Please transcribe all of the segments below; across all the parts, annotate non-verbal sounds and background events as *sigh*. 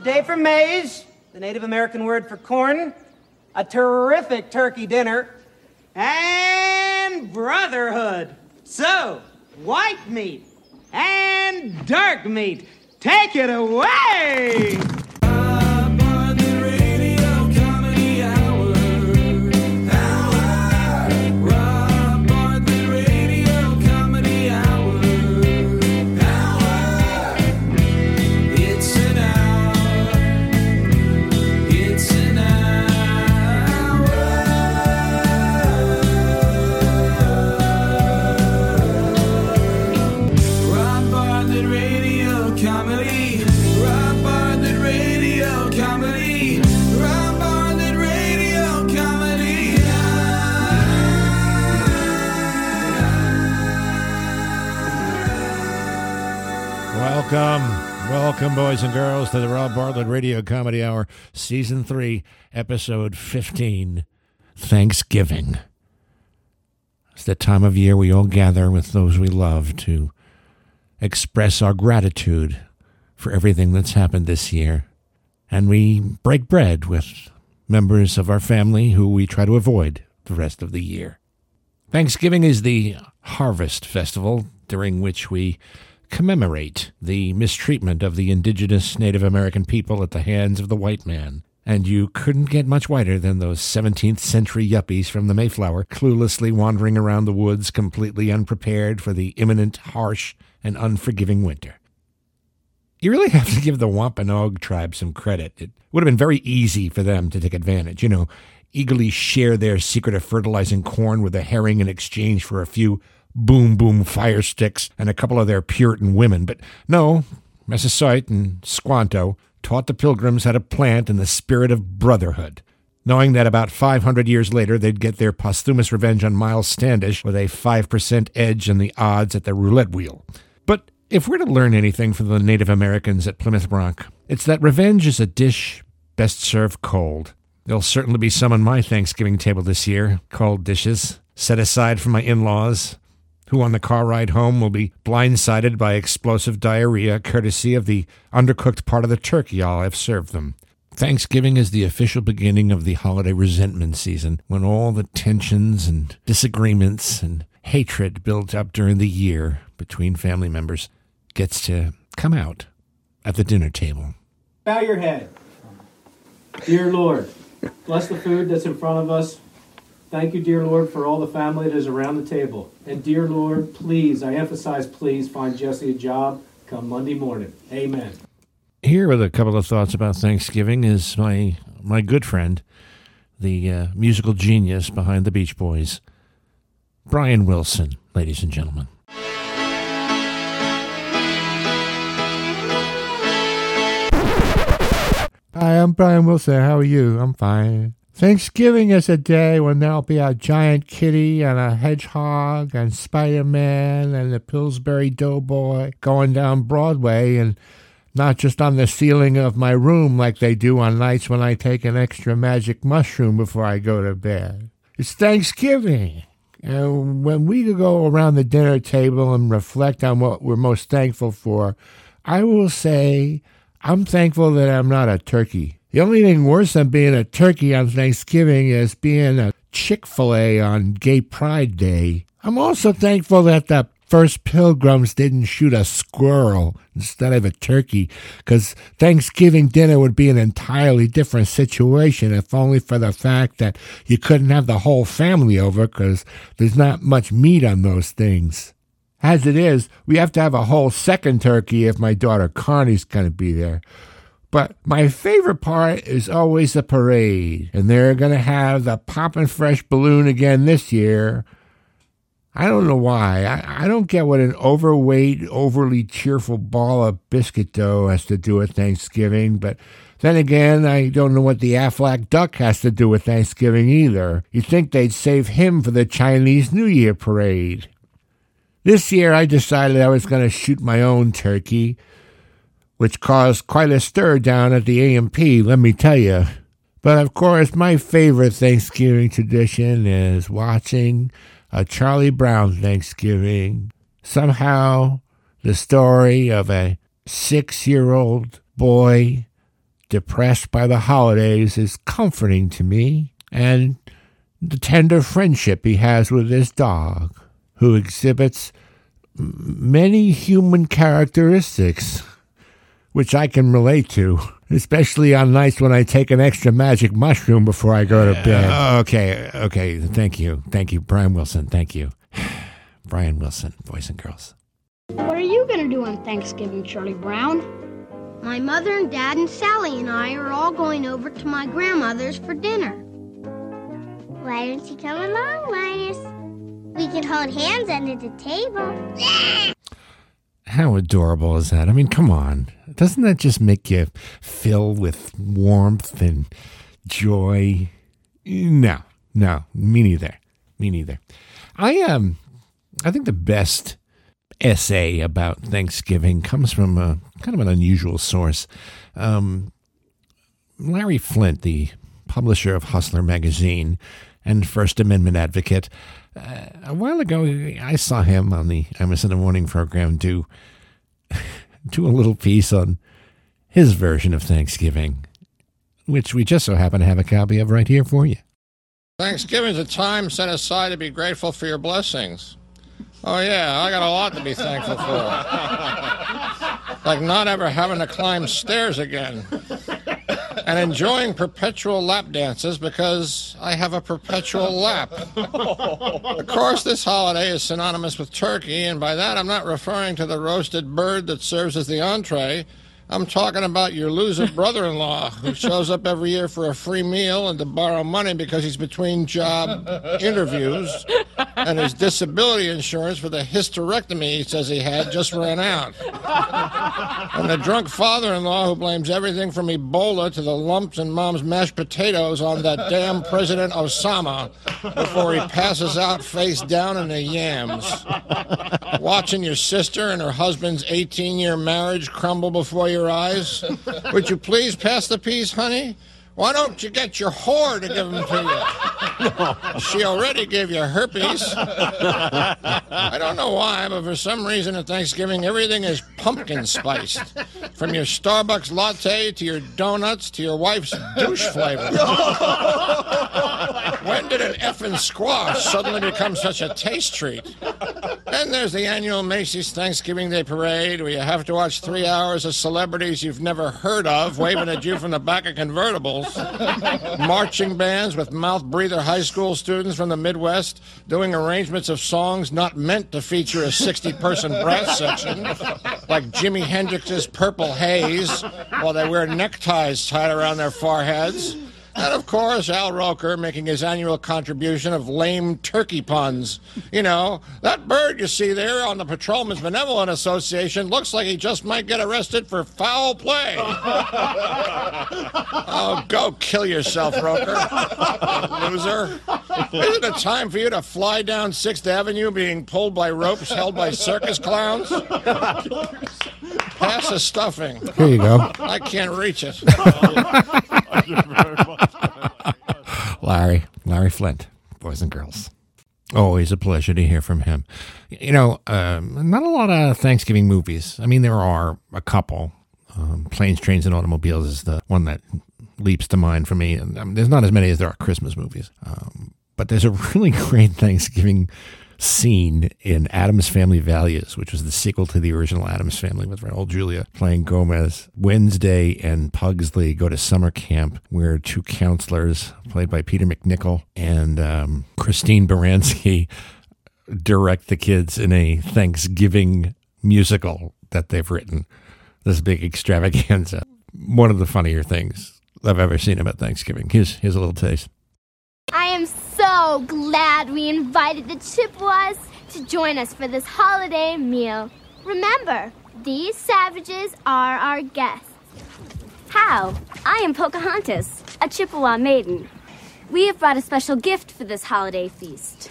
a day for maize, the Native American word for corn, a terrific turkey dinner, and brotherhood. So, white meat and dark meat. Take it away! Welcome, welcome, boys and girls, to the Rob Bartlett Radio Comedy Hour, Season 3, Episode 15 Thanksgiving. It's the time of year we all gather with those we love to express our gratitude for everything that's happened this year. And we break bread with members of our family who we try to avoid the rest of the year. Thanksgiving is the harvest festival during which we commemorate the mistreatment of the indigenous Native American people at the hands of the white man. And you couldn't get much whiter than those 17th century yuppies from the Mayflower, cluelessly wandering around the woods, completely unprepared for the imminent, harsh, and unforgiving winter. You really have to give the Wampanoag tribe some credit. It would have been very easy for them to take advantage, you know, eagerly share their secret of fertilizing corn with a herring in exchange for a few boom boom fire sticks and a couple of their Puritan women. But no, Massasoit and Squanto taught the pilgrims how to plant in the spirit of brotherhood. Knowing that about 500 years later they'd get their posthumous revenge on Miles Standish with a 5% edge in the odds at the roulette wheel. But if we're to learn anything from the Native Americans at Plymouth Rock, it's that revenge is a dish best served cold. There'll certainly be some on my Thanksgiving table this year, cold dishes, set aside for my in laws, who on the car ride home will be blindsided by explosive diarrhea courtesy of the undercooked part of the turkey I'll have served them. Thanksgiving is the official beginning of the holiday resentment season when all the tensions and disagreements and hatred built up during the year between family members gets to come out at the dinner table. Bow your head. Dear Lord, bless the food that's in front of us. Thank you, dear Lord, for all the family that is around the table. And dear Lord, please, I emphasize please, find Jesse a job come Monday morning. Amen. Here with a couple of thoughts about Thanksgiving is my my good friend, the uh, musical genius behind the Beach Boys, Brian Wilson, ladies and gentlemen. Hi, I'm Brian Wilson. How are you? I'm fine. Thanksgiving is a day when there'll be a giant kitty and a hedgehog and Spider Man and the Pillsbury Doughboy going down Broadway and not just on the ceiling of my room like they do on nights when I take an extra magic mushroom before I go to bed. It's Thanksgiving. And when we go around the dinner table and reflect on what we're most thankful for, I will say I'm thankful that I'm not a turkey. The only thing worse than being a turkey on Thanksgiving is being a Chick fil A on Gay Pride Day. I'm also thankful that the first pilgrims didn't shoot a squirrel instead of a turkey, because Thanksgiving dinner would be an entirely different situation if only for the fact that you couldn't have the whole family over because there's not much meat on those things. As it is, we have to have a whole second turkey if my daughter Connie's going to be there. But my favorite part is always the parade, and they're going to have the poppin' fresh balloon again this year. I don't know why. I, I don't get what an overweight, overly cheerful ball of biscuit dough has to do with Thanksgiving, but then again, I don't know what the Aflac duck has to do with Thanksgiving either. You'd think they'd save him for the Chinese New Year parade. This year, I decided I was going to shoot my own turkey, which caused quite a stir down at the A&P, let me tell you. But of course, my favorite Thanksgiving tradition is watching a Charlie Brown Thanksgiving. Somehow, the story of a six year old boy depressed by the holidays is comforting to me, and the tender friendship he has with his dog, who exhibits many human characteristics, which I can relate to, especially on nights when I take an extra magic mushroom before I go to bed. Okay, okay, thank you. Thank you, Brian Wilson. Thank you. *sighs* Brian Wilson, boys and girls. What are you gonna do on Thanksgiving, Charlie Brown? My mother and dad and Sally and I are all going over to my grandmother's for dinner. Why don't you come along, Linus? We can hold hands under the table. How adorable is that? I mean, come on. Doesn't that just make you fill with warmth and joy? No, no, me neither. Me neither. I um, I think the best essay about Thanksgiving comes from a kind of an unusual source. Um, Larry Flynt, the publisher of Hustler magazine and First Amendment advocate, uh, a while ago I saw him on the Imus in Morning program do *laughs* do a little piece on his version of Thanksgiving, which we just so happen to have a copy of right here for you. Thanksgiving's a time set aside to be grateful for your blessings. Oh, yeah, I got a lot to be thankful for. *laughs* like not ever having to climb stairs again. And enjoying perpetual lap dances because I have a perpetual lap. Of course, this holiday is synonymous with turkey, and by that I'm not referring to the roasted bird that serves as the entree. I'm talking about your loser *laughs* brother in law who shows up every year for a free meal and to borrow money because he's between job interviews and his disability insurance for the hysterectomy he says he had just ran out. And the drunk father in law who blames everything from Ebola to the lumps in mom's mashed potatoes on that damn President Osama before he passes out face down in the yams. Watching your sister and her husband's 18 year marriage crumble before your eyes. *laughs* Would you please pass the peas, honey? Why don't you get your whore to give them to you? She already gave you herpes. I don't know why, but for some reason at Thanksgiving, everything is pumpkin spiced. From your Starbucks latte to your donuts to your wife's douche flavor. *laughs* When did an effing squash suddenly become such a taste treat? Then there's the annual Macy's Thanksgiving Day Parade where you have to watch three hours of celebrities you've never heard of waving at you from the back of convertibles. Marching bands with mouth breather high school students from the Midwest doing arrangements of songs not meant to feature a 60 person brass section, like Jimi Hendrix's Purple Haze, while they wear neckties tied around their foreheads. And of course, Al Roker making his annual contribution of lame turkey puns. You know, that bird you see there on the Patrolmen's Benevolent Association looks like he just might get arrested for foul play. *laughs* oh, go kill yourself, Roker. Loser. Isn't it time for you to fly down 6th Avenue being pulled by ropes held by circus clowns? Pass the stuffing. Here you go. I can't reach it. *laughs* *laughs* Larry, Larry Flynt, boys and girls. Always a pleasure to hear from him. You know, um, not a lot of Thanksgiving movies. I mean, there are a couple. Um, Planes, Trains, and Automobiles is the one that leaps to mind for me. And um, there's not as many as there are Christmas movies. Um, but there's a *laughs* really great Thanksgiving scene in Addams Family Values, which was the sequel to the original Addams Family with Raul Julia playing Gomez. Wednesday and Pugsley go to summer camp where two counselors, played by Peter MacNicol and um, Christine Baranski, *laughs* direct the kids in a Thanksgiving musical that they've written. This big extravaganza. One of the funnier things I've ever seen about Thanksgiving. Here's, here's a little taste. I am so glad we invited the Chippewas to join us for this holiday meal. Remember, these savages are our guests. How? I am Pocahontas, a Chippewa maiden. We have brought a special gift for this holiday feast.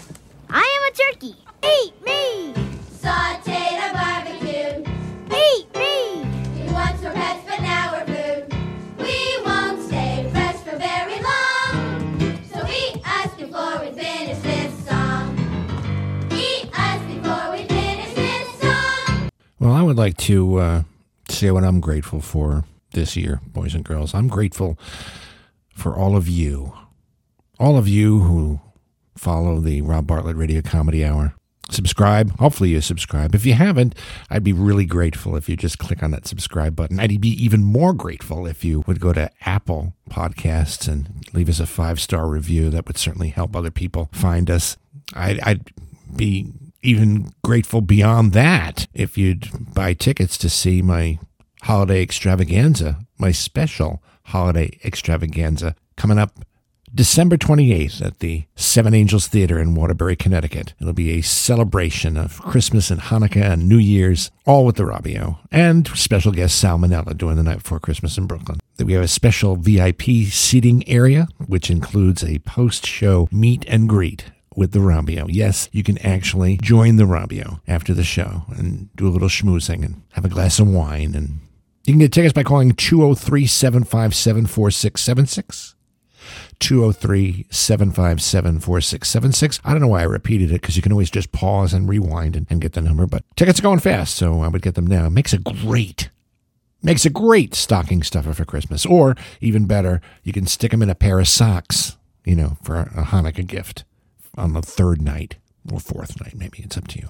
I am a turkey. Eat me! Sauteed or barbecued. Eat me! We once were pets, Well, I would like to uh, say what I'm grateful for this year, boys and girls. I'm grateful for all of you, all of you who follow the Rob Bartlett Radio Comedy Hour. Subscribe. Hopefully, you subscribe. If you haven't, I'd be really grateful if you just click on that subscribe button. I'd be even more grateful if you would go to Apple Podcasts and leave us a five star review. That would certainly help other people find us. I'd, I'd be even grateful beyond that if you'd buy tickets to see my holiday extravaganza, my special holiday extravaganza coming up December 28th at the Seven Angels Theater in Waterbury, Connecticut. It'll be a celebration of Christmas and Hanukkah and New Year's, all with the Robbio, and special guest Sal Manella doing the night before Christmas in Brooklyn. That we have a special VIP seating area, which includes a post show meet and greet with the Robbio. Yes, you can actually join the Robbio after the show and do a little schmoozing and have a glass of wine. And you can get tickets by calling 203 757 4676. 203 757 4676. I don't know why I repeated it because you can always just pause and rewind and, and, get the number, but tickets are going fast, so I would get them now. It makes a great. Makes a great stocking stuffer for Christmas. Or even better, you can stick them in a pair of socks, you know, for a Hanukkah gift on the third night or fourth night, maybe. It's up to you.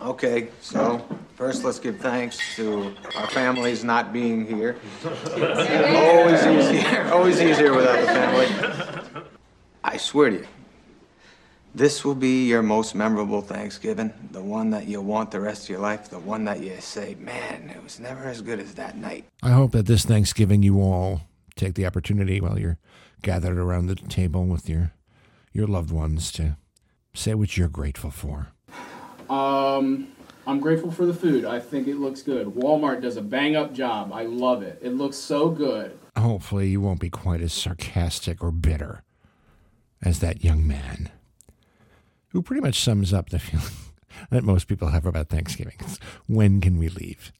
Okay, so first let's give thanks to our families not being here. always easier, always easier without the family. I swear to you, this will be your most memorable Thanksgiving, the one that you'll want the rest of your life, the one that you say, man, it was never as good as that night. I hope that this Thanksgiving you all take the opportunity while you're gathered around the table with your your loved ones to say what you're grateful for. Um, I'm grateful for the food. I think it looks good. Walmart does a bang up job. I love it. It looks so good. Hopefully, you won't be quite as sarcastic or bitter as that young man who pretty much sums up the feeling *laughs* that most people have about Thanksgiving. when can we leave?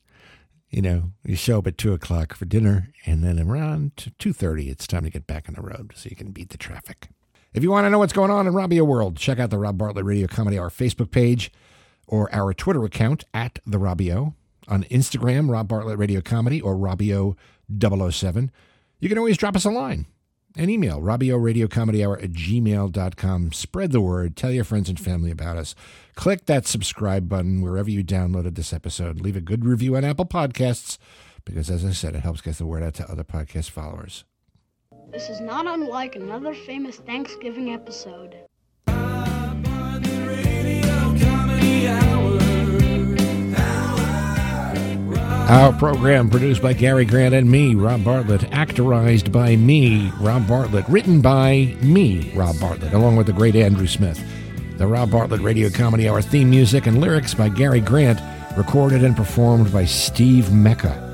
You know, you show up at two o'clock for dinner, and then around two thirty, it's time to get back on the road so you can beat the traffic. If you want to know what's going on in Robbio World, check out the Rob Bartlett Radio Comedy Hour Facebook page or our Twitter account at the Robbio. On Instagram, Rob Bartlett Radio Comedy or Robbio 007. You can always drop us a line. An email, Robbio Radio Comedy Hour at gmail.com. Spread the word. Tell your friends and family about us. Click that subscribe button wherever you downloaded this episode. Leave a good review on Apple Podcasts because, as I said, it helps get the word out to other podcast followers. This is not unlike another famous Thanksgiving episode. Our program produced by Gary Grant and me, Rob Bartlett, actorized by me, Rob Bartlett, written by me, Rob Bartlett, along with the great Andrew Smith. The Rob Bartlett Radio Comedy Hour theme music and lyrics by Gary Grant, recorded and performed by Steve Mecca.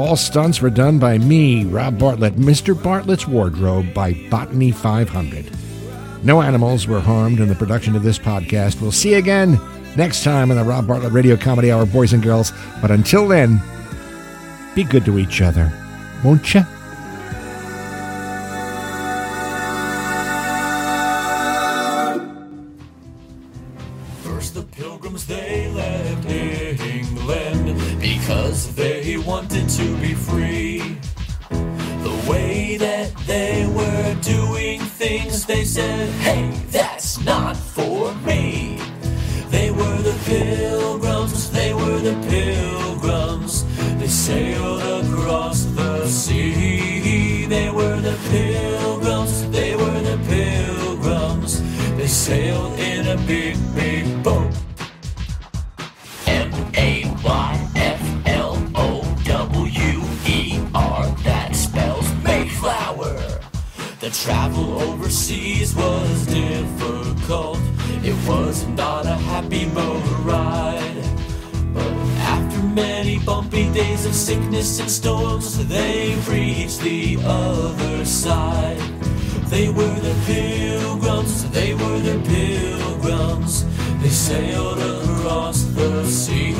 All stunts were done by me, Rob Bartlett, Mr. Bartlett's Wardrobe by Botany 500. No animals were harmed in the production of this podcast. We'll see you again next time on the Rob Bartlett Radio Comedy Hour, boys and girls. But until then, be good to each other, won't you? Because they wanted to be free. Travel overseas was difficult. It was not a happy boat ride. But after many bumpy days of sickness and storms, they reached the other side. They were the pilgrims, they were the pilgrims. They sailed across the sea.